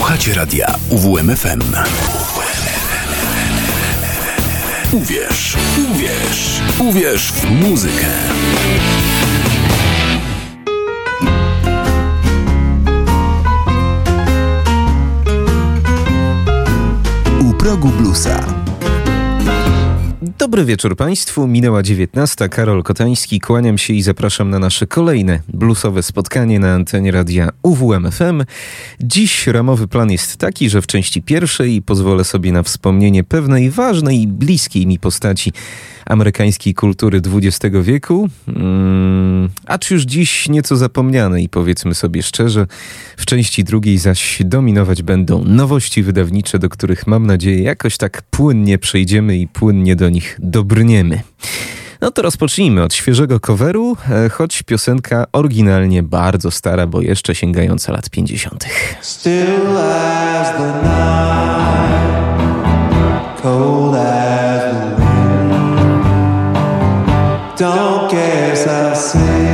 Słuchacie radia UWMFM. Uwierz, uwierz, uwierz w muzykę. U progu bluesa. Dobry wieczór Państwu. Minęła 19. Karol Kotański. Kłaniam się i zapraszam na nasze kolejne bluesowe spotkanie na antenie radia UWMFM. Dziś ramowy plan jest taki, że w części pierwszej pozwolę sobie na wspomnienie pewnej ważnej i bliskiej mi postaci amerykańskiej kultury XX wieku, mm, acz już dziś nieco zapomniane i powiedzmy sobie szczerze, w części drugiej zaś dominować będą nowości wydawnicze, do których mam nadzieję jakoś tak płynnie przejdziemy i płynnie do nich dobrniemy. No to rozpocznijmy od świeżego coveru, e, choć piosenka oryginalnie bardzo stara, bo jeszcze sięgająca lat 50. Still as the night, cold as the Don't guess see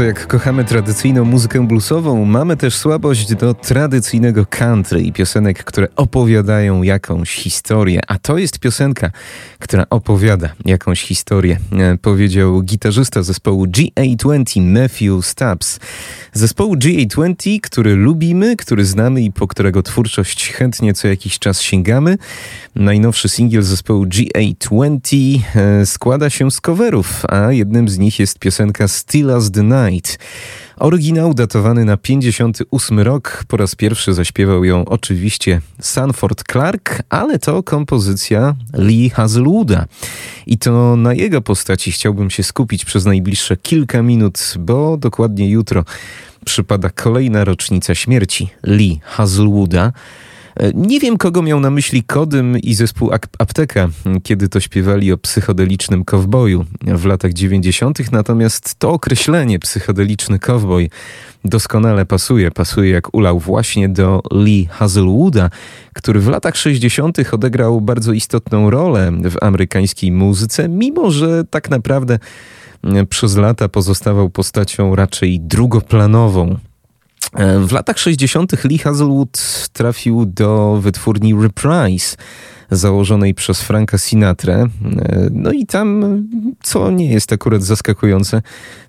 bardzo jak kochamy tradycyjną muzykę bluesową, mamy też słabość do tradycyjnego country i piosenek, które opowiadają jakąś historię. A to jest piosenka, która opowiada jakąś historię, e, powiedział gitarzysta zespołu GA20 Matthew Stubbs. Zespołu GA20, który lubimy, który znamy i po którego twórczość chętnie co jakiś czas sięgamy. Najnowszy singiel zespołu GA20 e, składa się z coverów, a jednym z nich jest piosenka Still as the Night. Oryginał datowany na 58 rok. Po raz pierwszy zaśpiewał ją oczywiście Sanford Clark, ale to kompozycja Lee Hazelwooda. I to na jego postaci chciałbym się skupić przez najbliższe kilka minut, bo dokładnie jutro przypada kolejna rocznica śmierci Lee Hazelwooda. E, Nie wiem, kogo miał na myśli Kodym i zespół Ap- Apteka, kiedy to śpiewali o psychodelicznym kowboju w latach 90., natomiast to określenie psychodeliczny kowboj doskonale pasuje. Pasuje jak ulał właśnie do Lee Hazelwooda, który w latach 60. odegrał bardzo istotną rolę w amerykańskiej muzyce, mimo że tak naprawdę przez lata pozostawał postacią raczej drugoplanową. E, W latach 60. Lee Hazelwood trafił do wytwórni Reprise, założonej przez Franka Sinatrę. E, No i tam, co nie jest akurat zaskakujące,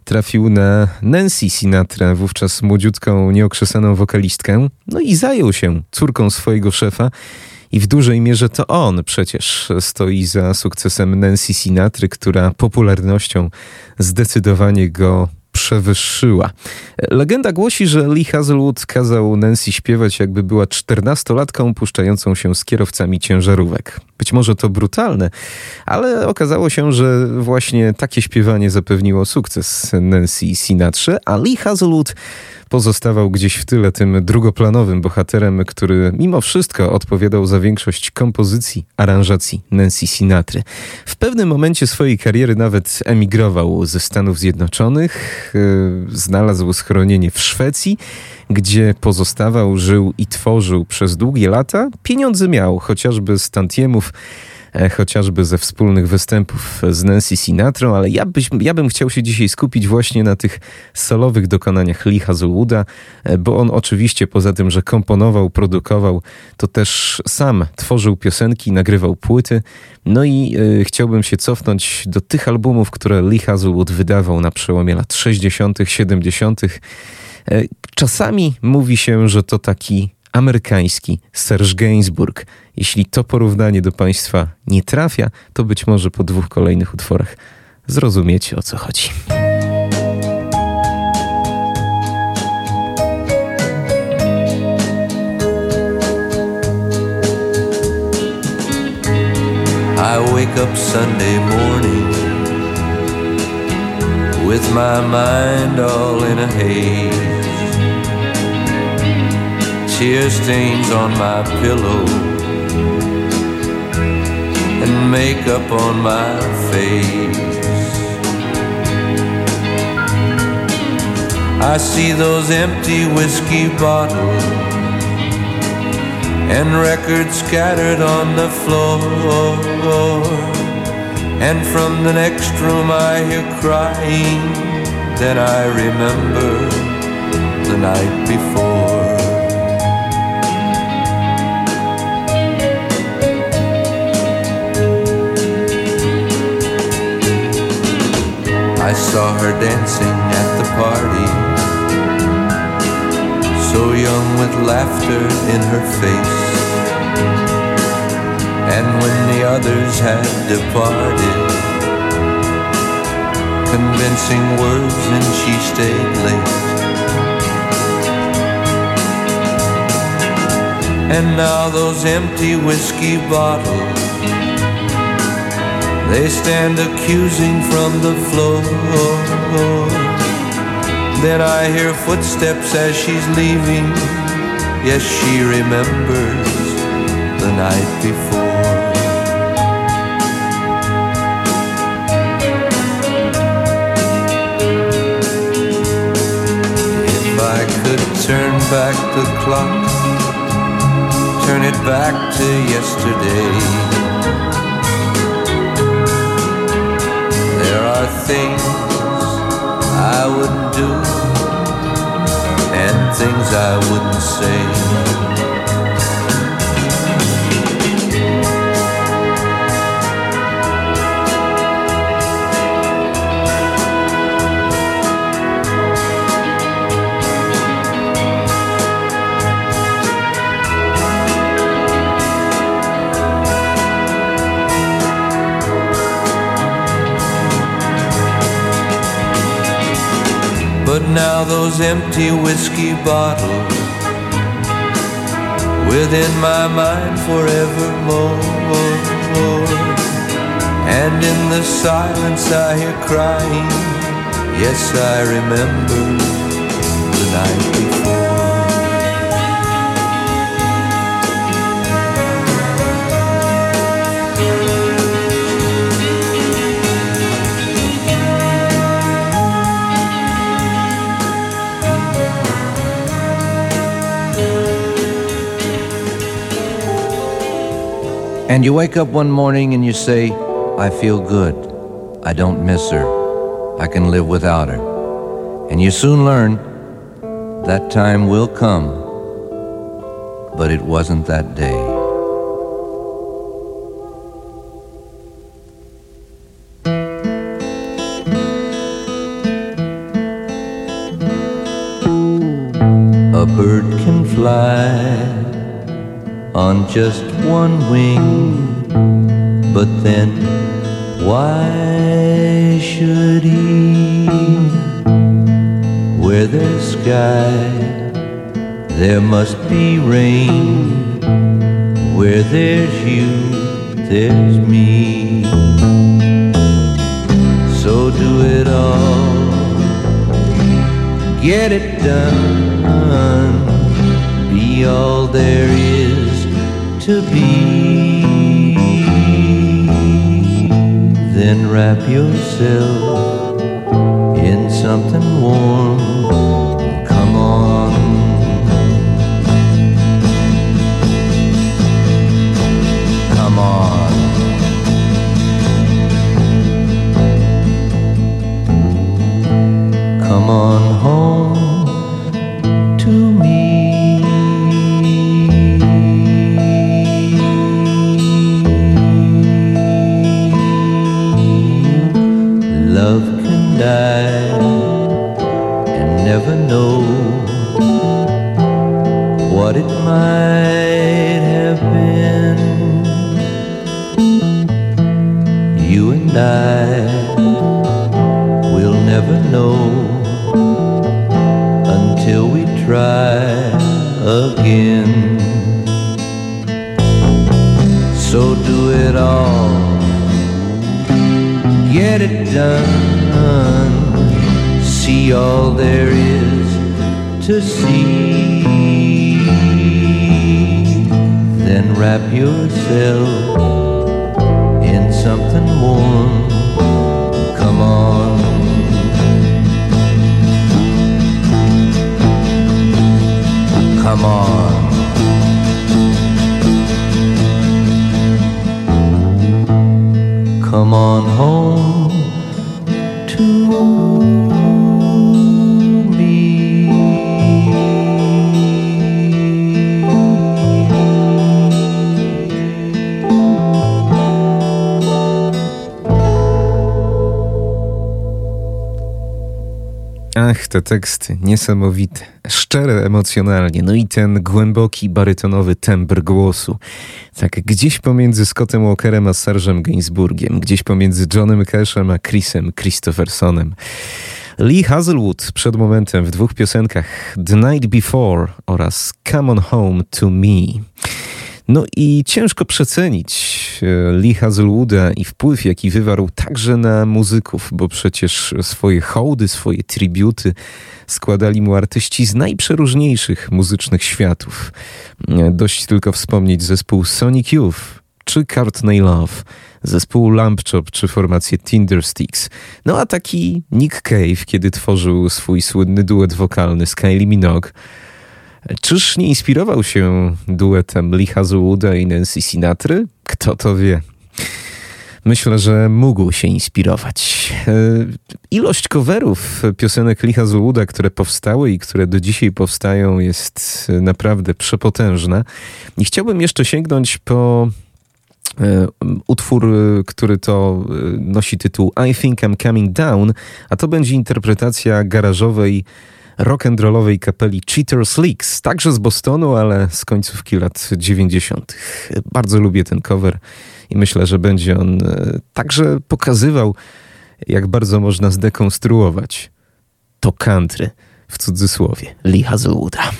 trafił na Nancy Sinatrę, wówczas młodziutką, nieokrzesaną wokalistkę. No i zajął się córką swojego szefa. I w dużej mierze to on przecież stoi za sukcesem Nancy Sinatry, która popularnością zdecydowanie go przewyższyła. Legenda głosi, że Lee Hazelwood kazał Nancy śpiewać, jakby była czternastolatką puszczającą się z kierowcami ciężarówek. Być może to brutalne, ale okazało się, że właśnie takie śpiewanie zapewniło sukces Nancy Sinatrze, a Lee Hazelwood pozostawał gdzieś w tyle tym drugoplanowym bohaterem, który mimo wszystko odpowiadał za większość kompozycji, aranżacji Nancy Sinatry. W pewnym momencie swojej kariery nawet emigrował ze Stanów Zjednoczonych, yy, znalazł schronienie w Szwecji, gdzie pozostawał, żył i tworzył przez długie lata. Pieniądze miał, chociażby z tantiemów, e, chociażby ze wspólnych występów z Nancy Sinatrą, ale ja, byś, ja bym chciał się dzisiaj skupić właśnie na tych solowych dokonaniach Lee Hazelwooda, e, bo on oczywiście poza tym, że komponował, produkował, to też sam tworzył piosenki, nagrywał płyty. No i e, chciałbym się cofnąć do tych albumów, które Lee Hazelwood wydawał na przełomie lat 60., 70. E, Czasami mówi się, że to taki amerykański Serge Gainsbourg. Jeśli to porównanie do Państwa nie trafia, to być może po dwóch kolejnych utworach zrozumiecie o co chodzi. I wake up Sunday morning with my mind all in a haze. Tear stains on my pillow and makeup on my face. I see those empty whiskey bottles and records scattered on the floor. And from the next room I hear crying. Then I remember the night before. I saw her dancing at the party so young with laughter in her face. And when the others had departed, convincing words, and she stayed late. And now those empty whiskey bottles, they stand accusing from the floor. Then I hear footsteps as she's leaving. Yes, she remembers the night before. If I could turn back the clock, turn it back to yesterday. things I wouldn't do and things I wouldn't say. Now those empty whiskey bottles within my mind forevermore. And in the silence I hear crying. Yes, I remember the night before. And you wake up one morning and you say, I feel good. I don't miss her. I can live without her. And you soon learn that time will come. But it wasn't that day. A bird can fly on just one wing, but then why should he? Where there's sky, there must be rain. Where there's you, there's me. So do it all get it done. Be all there is to be. Then wrap yourself in something warm. Come on. Come on. Come on home it all, get it done, see all there is to see. Then wrap yourself te teksty niesamowite, szczere emocjonalnie, no i ten głęboki, barytonowy tembr głosu. Tak gdzieś pomiędzy Scottem Walkerem a Serge'em Gainsbourgiem, gdzieś pomiędzy Johnem Cashem a Chrisem Christophersonem. Lee Hazelwood przed momentem w dwóch piosenkach The Night Before oraz Come On Home To Me. No i ciężko przecenić e, Lee Hazelwooda i wpływ, jaki wywarł także na muzyków, bo przecież swoje hołdy, swoje tributy składali mu artyści z najprzeróżniejszych muzycznych światów. E, Dość tylko wspomnieć zespół Sonic Youth czy Courtney Love, zespół Lamp Chop czy formację Tindersticks. No a taki Nick Cave, kiedy tworzył swój słynny duet wokalny z Kylie Minogue, Czyż nie inspirował się duetem Lee Hazelwooda i Nancy Sinatry? Kto to wie? myślę, że mógł się inspirować. E, Ilość coverów piosenek Licha Zuluda, które powstały i które do dzisiaj powstają, jest naprawdę przepotężna. I chciałbym jeszcze sięgnąć po e, utwór, e, który to e, nosi tytuł I Think I'm Coming Down, a to będzie interpretacja garażowej rock'n'rollowej kapeli Cheaters Leaks, także z Bostonu, ale z końcówki lat 90. Bardzo lubię ten cover i myślę, że będzie on e, także pokazywał, jak bardzo można zdekonstruować to country w cudzysłowie Lee Hazelwooda.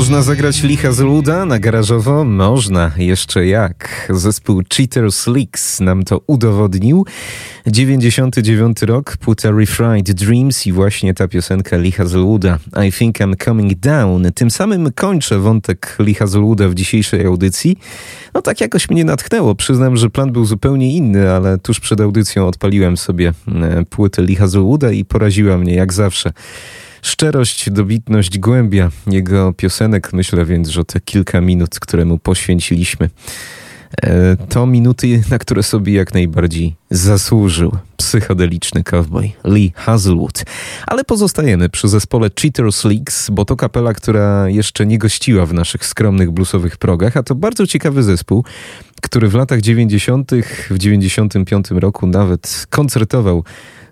Można zagrać licha z luda na garażowo? Można, jeszcze jak. Zespół Cheaters Leaks nam to udowodnił. 99 rok, płyta Refried Dreams i właśnie ta piosenka licha z luda. I think I'm coming down. Tym samym kończę wątek licha z luda w dzisiejszej audycji. No tak jakoś mnie natchnęło. Przyznam, że plan był zupełnie inny, ale tuż przed audycją odpaliłem sobie e, płytę licha z luda i poraziła mnie jak zawsze. Szczerość, dobitność, głębia jego piosenek. Myślę więc, że te kilka minut, które mu poświęciliśmy, e, to minuty, na które sobie jak najbardziej zasłużył psychodeliczny cowboy Lee Hazelwood. Ale pozostajemy przy zespole Cheaters Leaks, bo to kapela, która jeszcze nie gościła w naszych skromnych bluesowych progach, a to bardzo ciekawy zespół, który w latach 90., w 95 roku nawet koncertował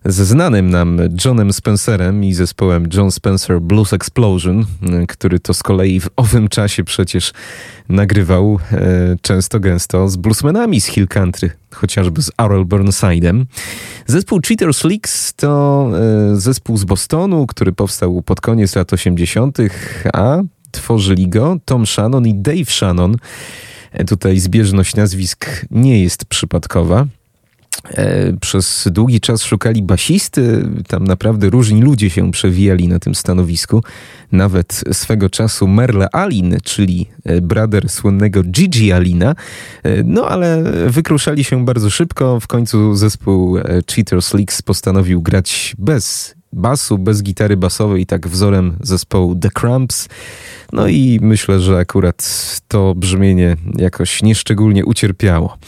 ze znanym nam Johnem Spencerem i zespołem John Spencer Blues Explosion, który to z kolei w owym czasie przecież nagrywał e, często gęsto z bluesmenami z Hill Country, chociażby z Arrol Burnside'em. Zespół Cheaters Leaks to e, zespół z Bostonu, który powstał pod koniec lat 80., a tworzyli go Tom Shannon i Dave Shannon. E, Tutaj zbieżność nazwisk nie jest przypadkowa. E, Przez długi czas szukali basisty. Tam naprawdę różni ludzie się przewijali na tym stanowisku. Nawet swego czasu Merle Alin, czyli e, brother słynnego Gigi Alina. E, No ale wykruszali się bardzo szybko. W końcu zespół Cheaters Leaks postanowił grać bez basu, bez gitary basowej, tak wzorem zespołu The Cramps. No i myślę, że akurat to brzmienie jakoś nieszczególnie ucierpiało.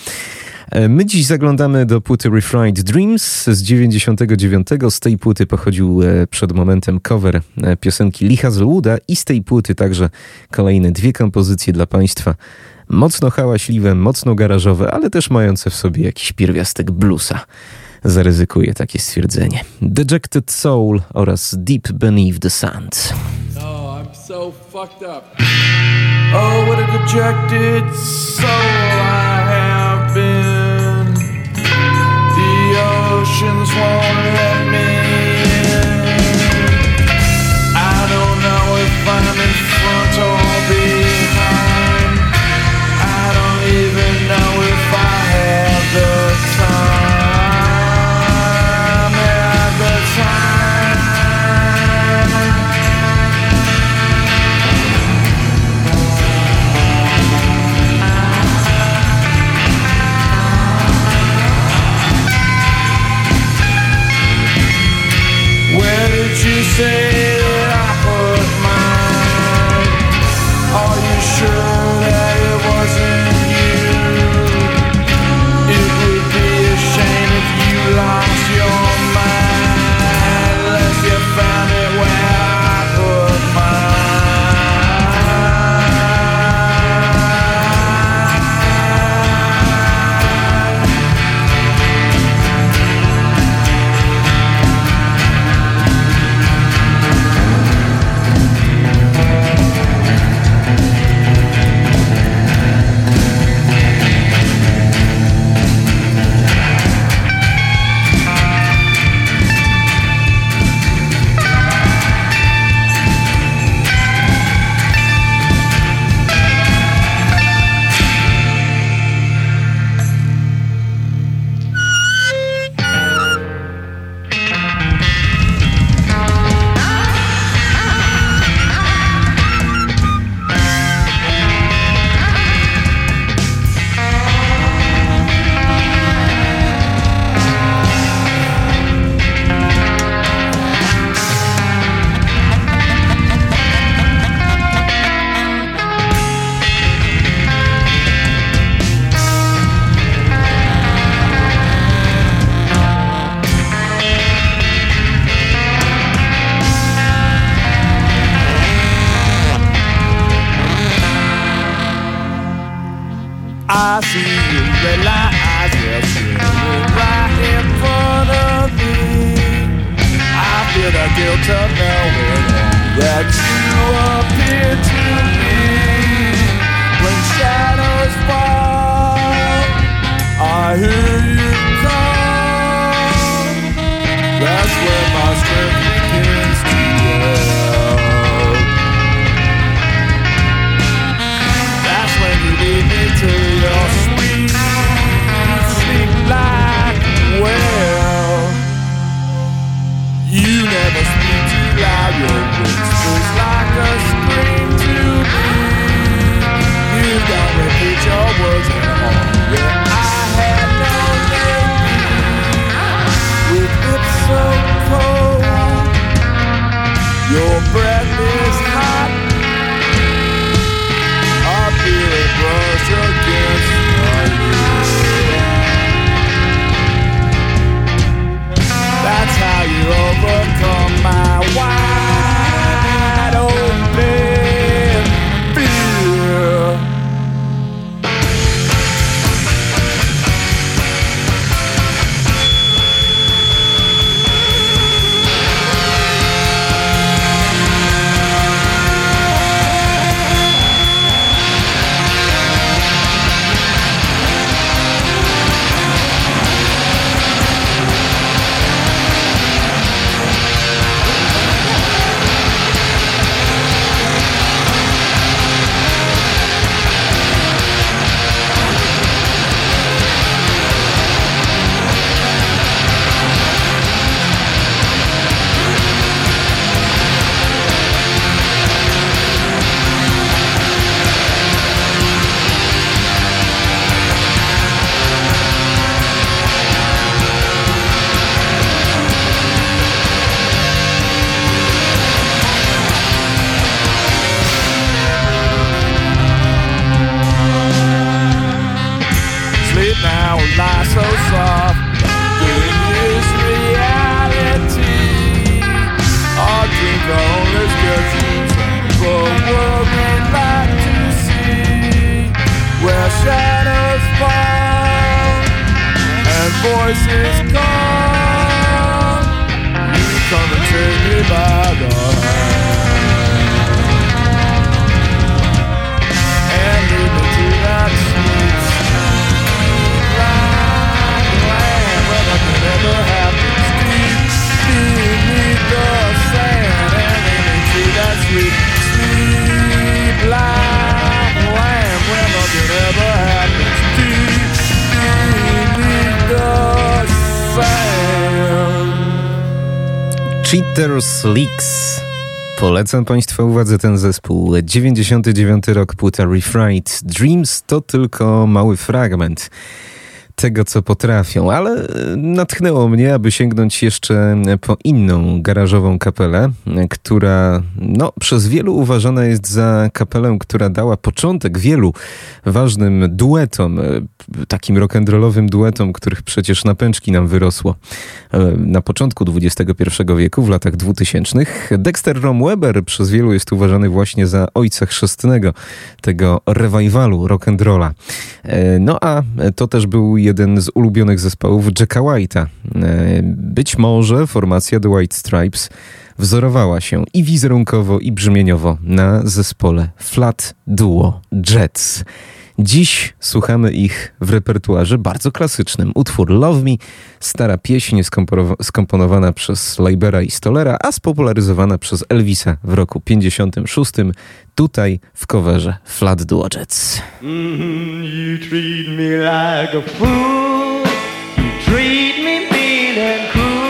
E, My dziś zaglądamy do płyty Refried Dreams z 99. Z tej płyty pochodził e, przed momentem cover e, piosenki Licha z Luda i z tej płyty także kolejne dwie kompozycje dla Państwa. Mocno hałaśliwe, mocno garażowe, ale też mające w sobie jakiś pierwiastek bluesa. Zaryzykuję takie stwierdzenie. Dejected Soul oraz Deep Beneath the Sand. Oh, I'm so fucked up. Oh, what a dejected soul I have been. Oceans won't let me voices come. You come and take me by the hand and lead me to that sweet Cheaters Leaks. Polecam Państwa uwadze ten zespół. 99 rok, płyta Refried. Dreams to tylko mały fragment tego, co potrafią, ale e, natchnęło mnie, aby sięgnąć jeszcze po inną garażową kapelę, e, która no, przez wielu uważana jest za kapelę, która dała początek wielu ważnym duetom, e, takim rock'n'rollowym duetom, których przecież na pęczki nam wyrosło e, na początku XXI wieku, w latach 2000. Dexter Rom Weber przez wielu jest uważany właśnie za ojca chrzestnego tego revivalu rock'n'rolla. E, No a to też był jeden z ulubionych zespołów Jacka White'a. E, Być może formacja The White Stripes wzorowała się i wizerunkowo, i brzmieniowo na zespole Flat Duo Jets. Dziś słuchamy ich w repertuarze bardzo klasycznym. Utwór Love Me, stara pieśń skomponowana przez Leibera i Stolera, a spopularyzowana przez Elvisa w roku 56. Tutaj w coverze Flat Duo. Mm, you treat me like a fool. You treat me mean and cruel.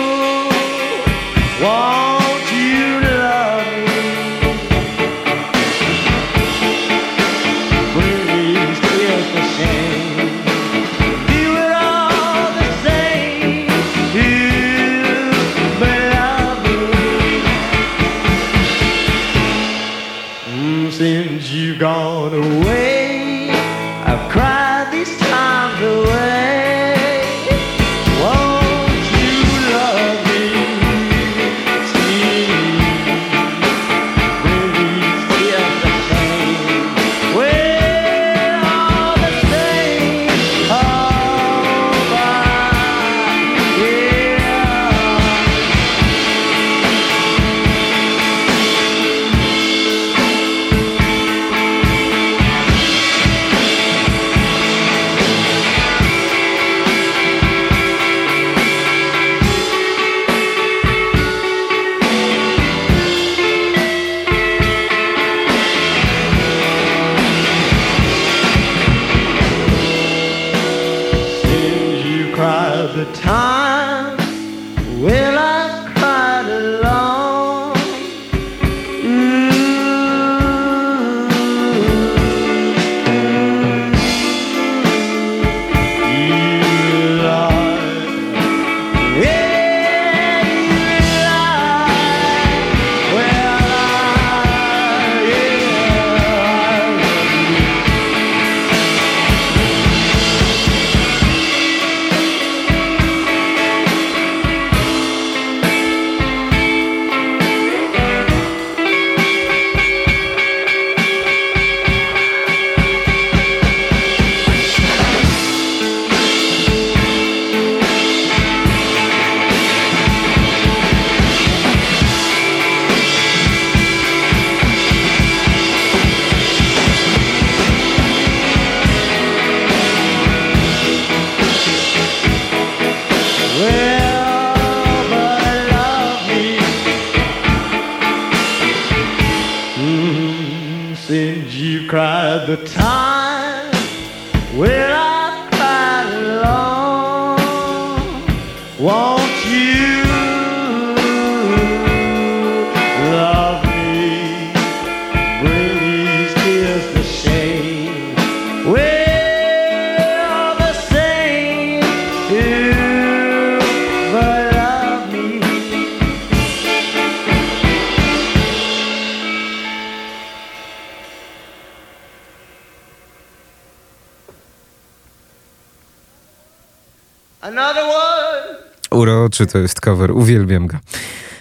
Uroczy to jest cover, uwielbiam go.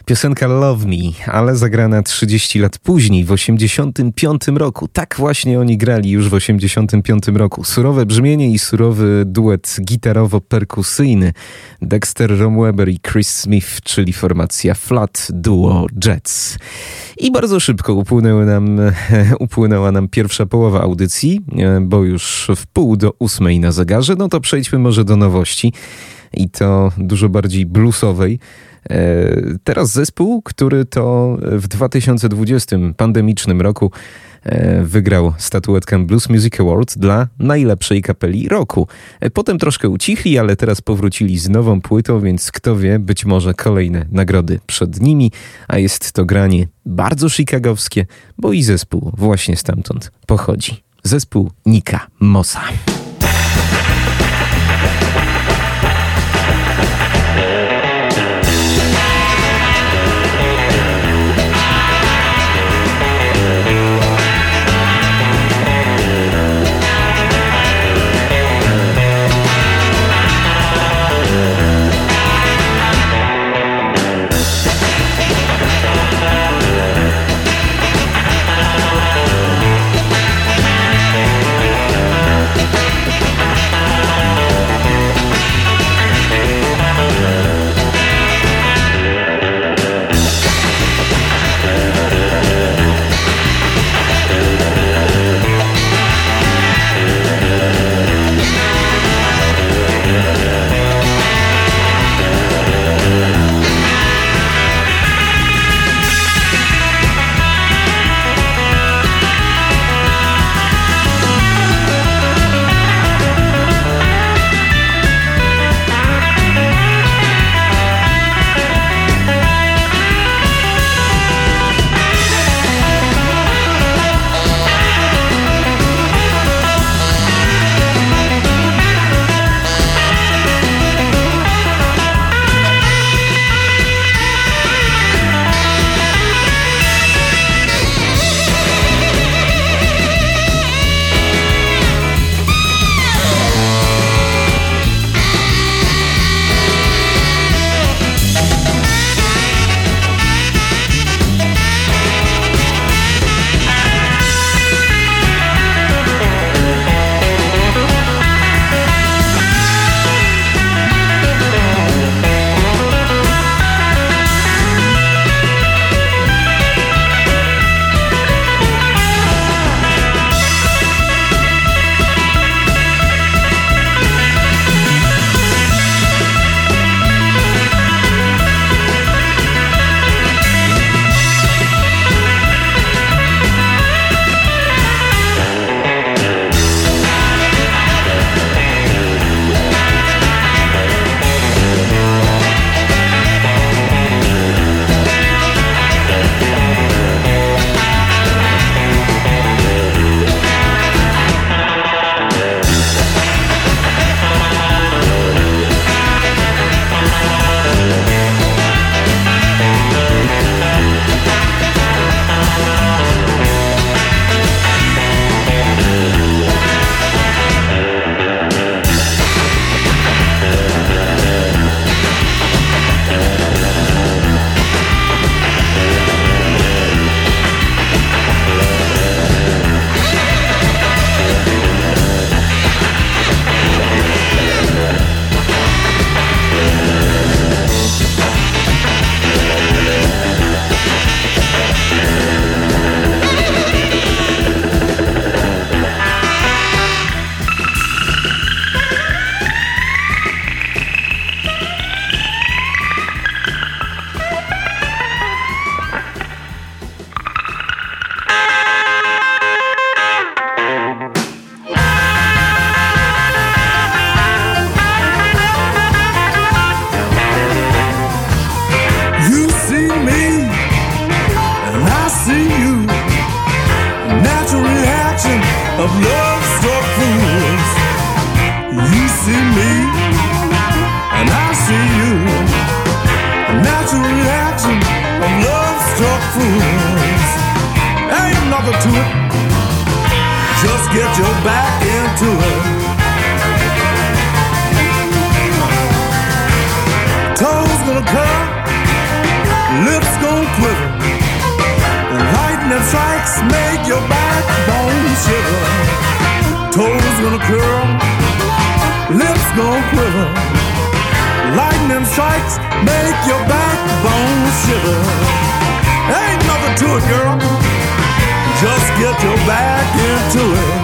Piosenka Love Me, ale zagrana 30 lat później, w 85 roku. Tak właśnie oni grali już w 85 roku. Surowe brzmienie i surowy duet gitarowo-perkusyjny Dexter Romweber i Chris Smith, czyli formacja Flat Duo Jets. I bardzo szybko upłynęły nam, upłynęła nam pierwsza połowa audycji, bo już w pół do ósmej na zegarze. No to przejdźmy może do nowości i to dużo bardziej bluesowej. E, Teraz zespół, który to w 2020 pandemicznym roku e, wygrał statuetkę Blues Music Award dla najlepszej kapeli roku. E, Potem troszkę ucichli, ale teraz powrócili z nową płytą, więc kto wie, być może kolejne nagrody przed nimi, a jest to granie bardzo chicagowskie, bo i zespół właśnie stamtąd pochodzi. Zespół Nika Mossa. Lightning strikes make your backbone shiver. Toes gonna curl, lips gon' quiver. Lightning strikes make your backbone shiver. Ain't nothing to it, girl. Just get your back into it.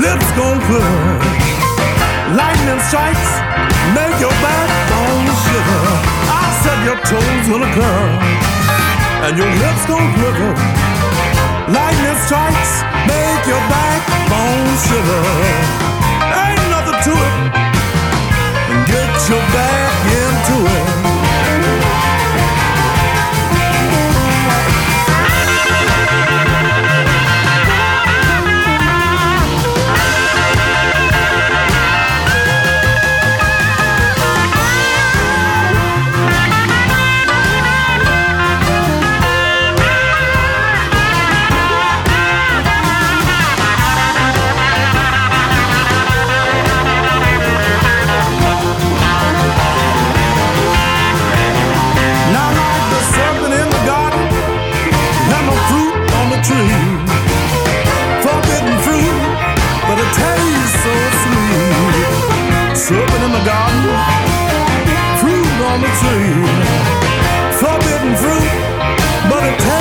Lips gonna. Lightning strikes, make your backbone shiver. I said your toes gonna curl, and your lips gonna quiver. Lightning strikes, make your backbone shiver. Ain't nothing to it. Get your back into it. Serpent in the garden, fruit on the tree. Forbidden fruit, but it tastes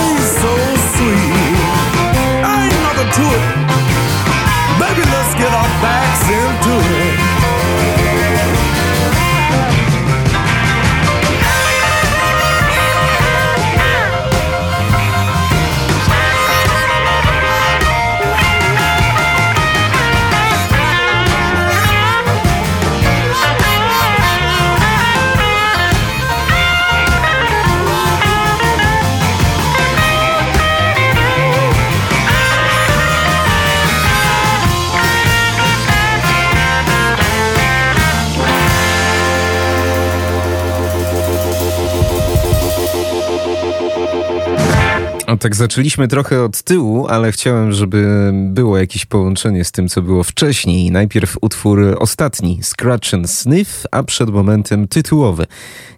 O, tak zaczęliśmy trochę od tyłu, ale chciałem, żeby było jakieś połączenie z tym, co było wcześniej. Najpierw utwór ostatni, Scratch and Sniff, a przed momentem tytułowy,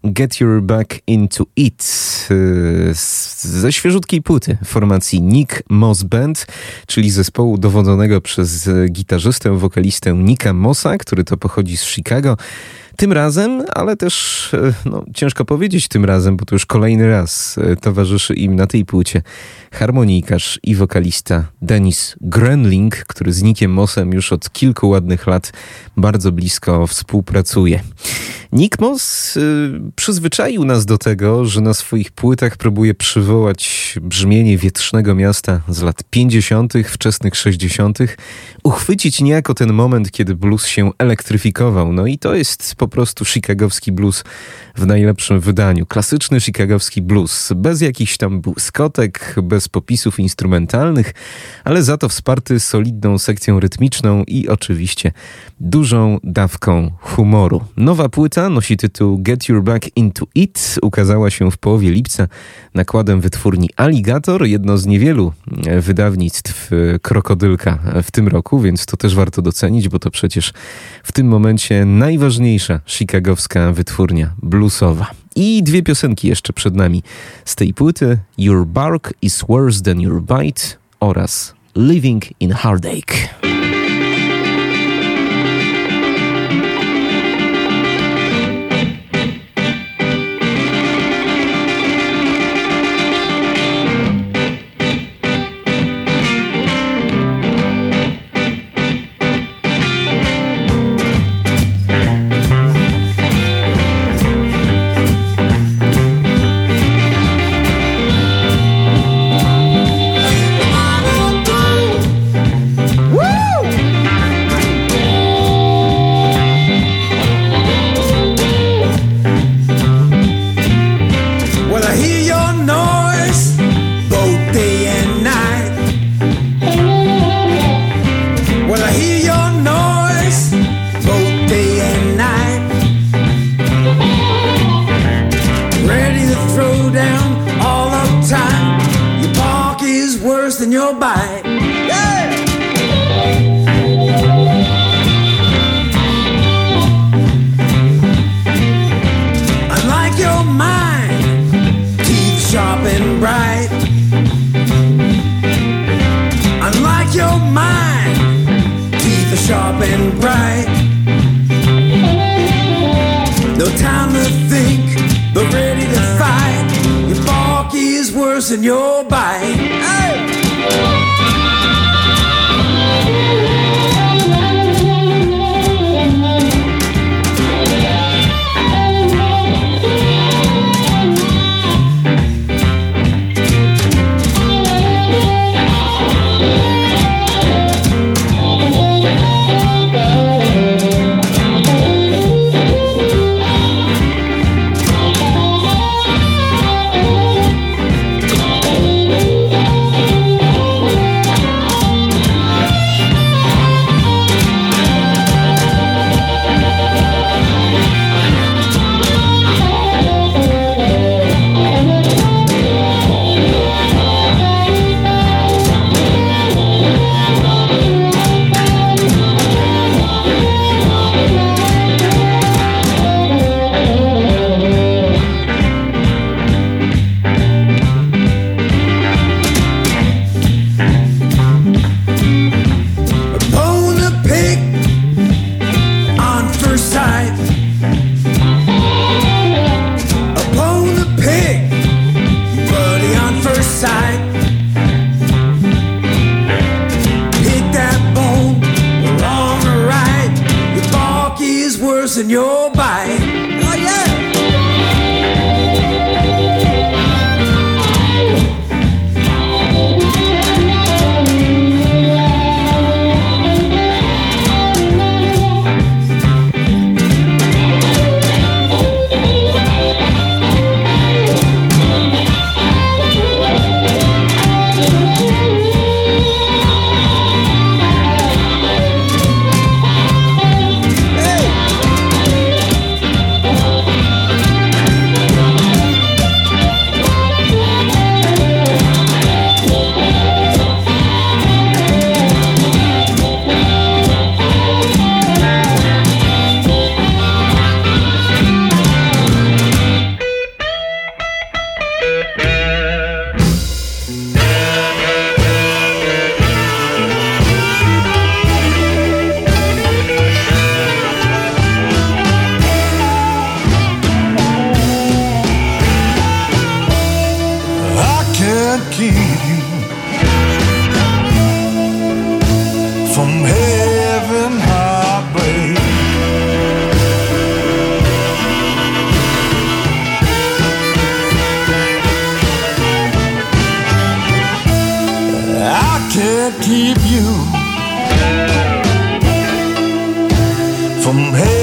Get Your Back Into It, z- ze świeżutkiej płyty formacji Nick Moss Band, czyli zespołu dowodzonego przez gitarzystę, wokalistę Nicka Mossa, który to pochodzi z Chicago. Tym razem, ale też e, no, ciężko powiedzieć tym razem, bo to już kolejny raz e, towarzyszy im na tej płycie harmonijkarz i wokalista Denis Grenling, który z Nickiem Mossem już od kilku ładnych lat bardzo blisko współpracuje. Nick Moss y, przyzwyczaił nas do tego, że na swoich płytach próbuje przywołać brzmienie wietrznego miasta z lat 50., wczesnych 60., uchwycić niejako ten moment, kiedy blues się elektryfikował. No i to jest po prostu chicagowski blues w najlepszym wydaniu. Klasyczny chicagowski blues, bez jakichś tam błyskotek, bez popisów instrumentalnych, ale za to wsparty solidną sekcją rytmiczną i oczywiście dużą dawką humoru. Nowa płyta nosi tytuł Get Your Back Into It. Ukazała się w połowie lipca nakładem wytwórni Alligator, jedno z niewielu e, wydawnictw e, Krokodylka w tym roku, więc to też warto docenić, bo to przecież w tym momencie najważniejsza chicagowska wytwórnia bluesowa. I dwie piosenki jeszcze przed nami z tej płyty: Your Bark is Worse Than Your Bite oraz Living in Heartache. You from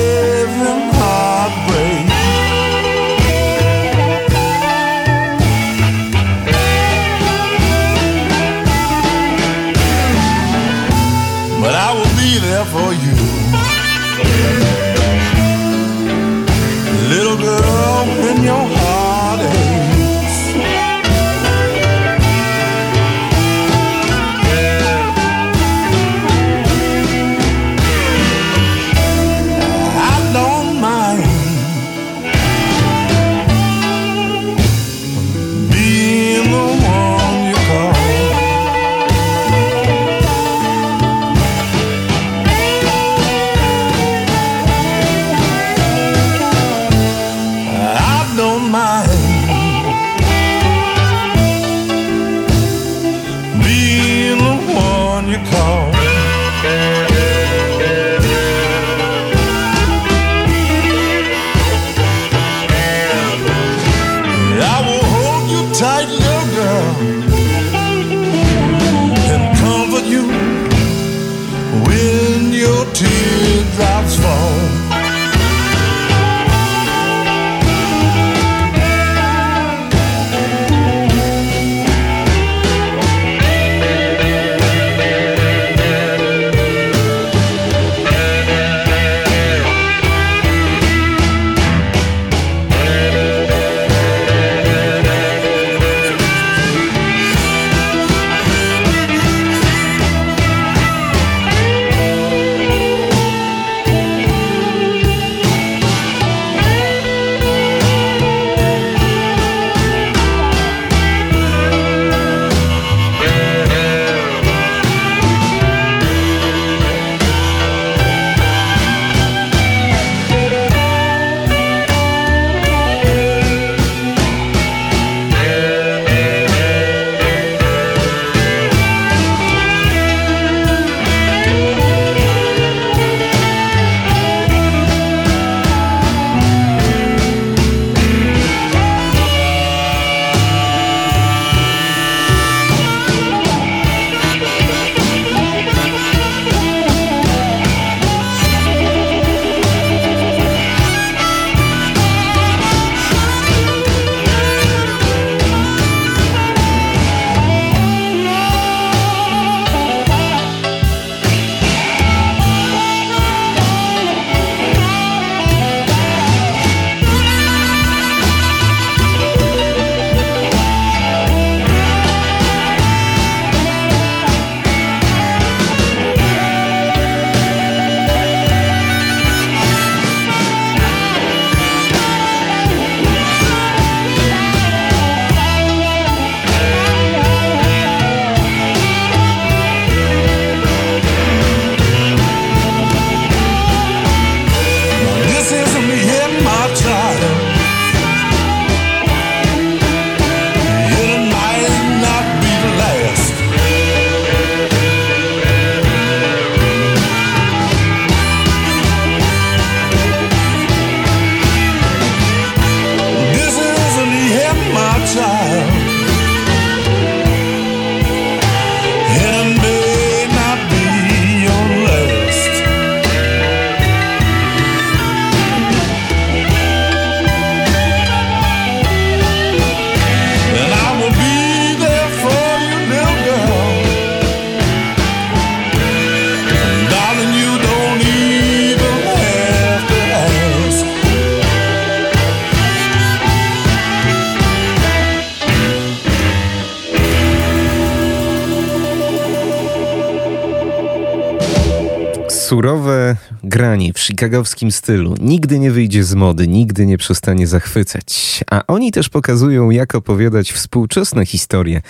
chicagowskim stylu nigdy nie wyjdzie z mody, nigdy nie przestanie zachwycać. A oni też pokazują, jak opowiadać współczesne historie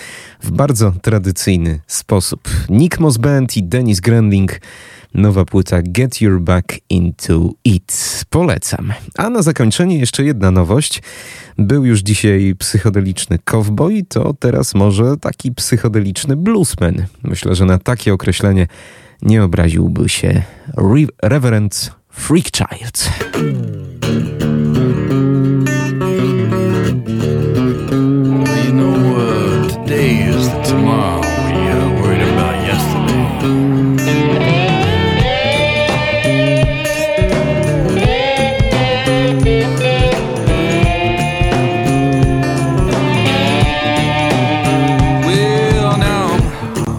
w bardzo tradycyjny sposób. Nick Moss Band i Dennis Grandling, nowa płyta Get Your Back Into It. Polecam. A na zakończenie jeszcze jedna nowość. Był już dzisiaj psychodeliczny cowboy, to teraz może taki psychodeliczny bluesman. Myślę, że na takie określenie nie obraziłby się Re- Reverend Freakchild. You know, uh, today is tomorrow we uh, worried about yesterday.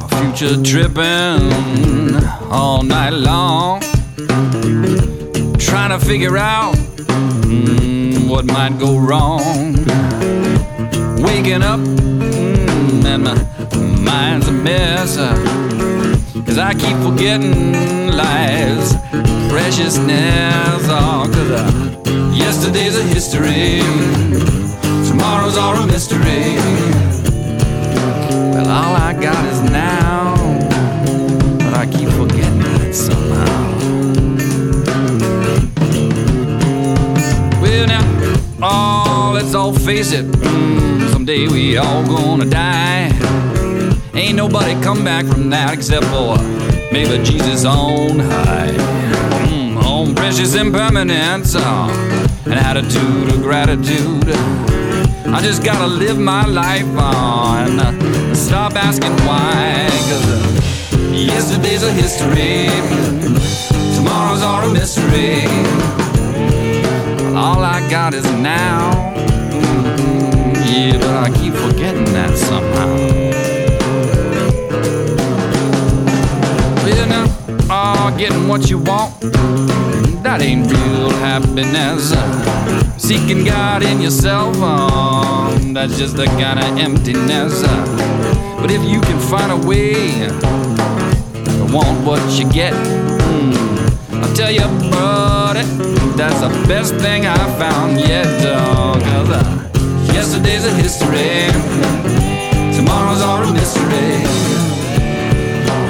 Future tripping all night long, trying to figure out mm, what might go wrong waking up mm, and my mind's a mess. Cause I keep forgetting life's preciousness. Oh, cause uh, yesterday's a history, tomorrow's all a mystery. Someday we all gonna die. Ain't nobody come back from that except for maybe Jesus on high. Mm, precious impermanence, uh, an attitude of gratitude. I just gotta live my life on. Stop asking why, cause yesterday's a history. Tomorrow's all a mystery. All I got is now. But I keep forgetting that somehow. Well, now, oh, getting what you want, that ain't real happiness. Seeking God in yourself, oh, that's just a kind of emptiness. But if you can find a way to want what you get, mm, I'll tell you, buddy, that's the best thing I found yet. Uh, yesterday's a history, tomorrow's all a mystery.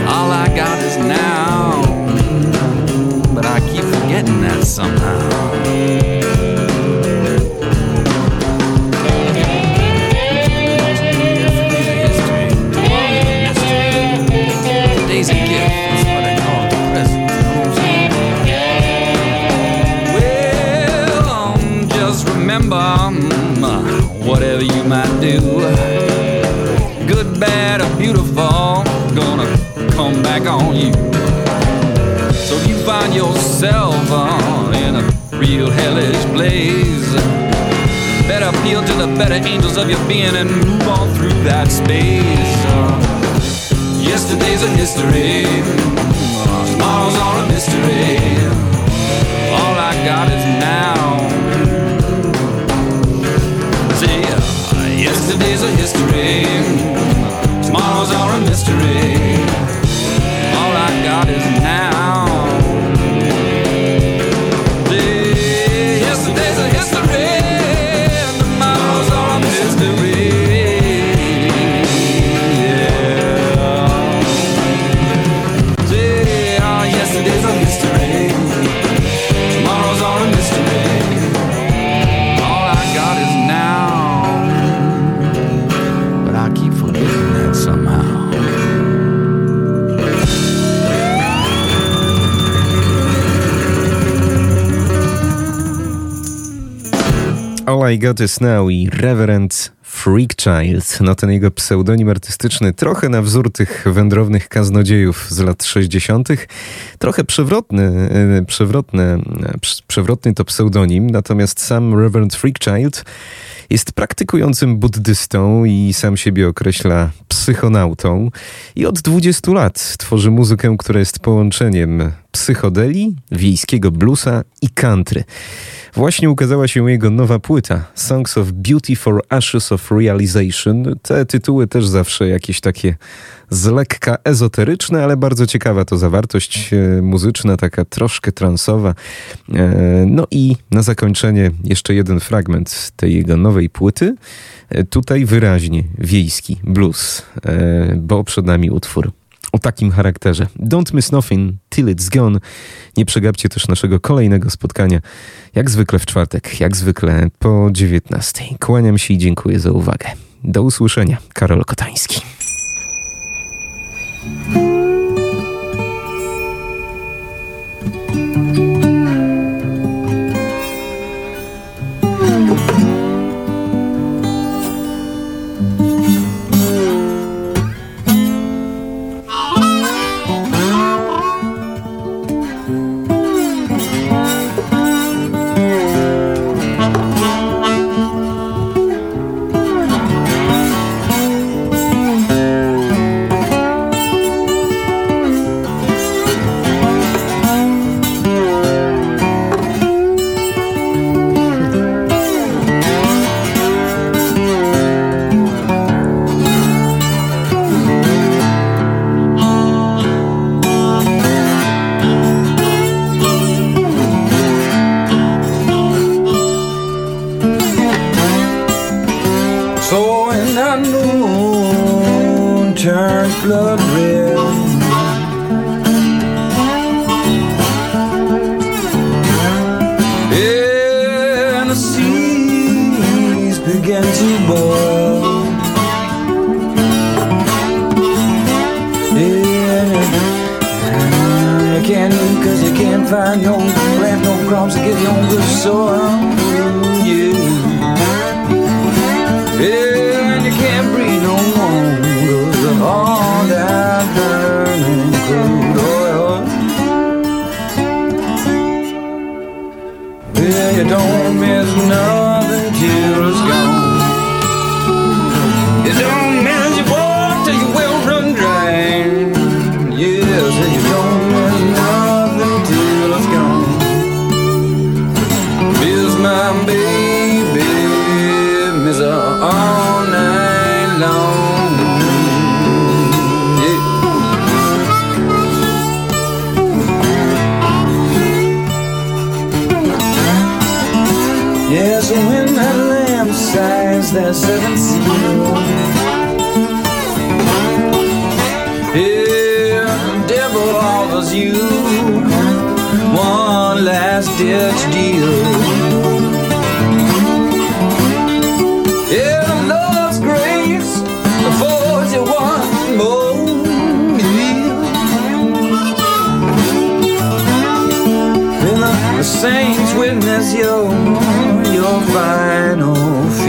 All I got is now, but I keep forgetting that somehow. On you. So you find yourself uh, in a real hellish place, better appeal to the better angels of your being and move on through that space. Uh, yesterday's a history, uh, tomorrow's all a mystery. All I got is now. See, yesterday's a history, tomorrow's a mystery. All I got is now. I Got Is Now i Reverend Freakchild. No ten jego pseudonim artystyczny trochę na wzór tych wędrownych kaznodziejów z lat 60. Trochę przewrotny, e, przewrotny, prz- przewrotny to pseudonim, natomiast sam Reverend Freakchild jest praktykującym buddystą i sam siebie określa psychonautą i od 20 lat tworzy muzykę, która jest połączeniem psychodeli, wiejskiego bluesa i country. Właśnie ukazała się jego nowa płyta Songs of Beauty for Ashes of Realization. Te tytuły też zawsze jakieś takie z lekka ezoteryczne, ale bardzo ciekawa to zawartość e, muzyczna, taka troszkę transowa. E, No i na zakończenie jeszcze jeden fragment tej jego nowej płyty. E, Tutaj wyraźnie wiejski blues, bo przed nami utwór o takim charakterze. Don't miss nothing till it's gone. Nie przegapcie też naszego kolejnego spotkania, jak zwykle w czwartek, jak zwykle po 19. Kłaniam się i dziękuję za uwagę. Do usłyszenia. Karol Kotański. Ditch deal. Grace affords you one more the, saints witness your your final feel.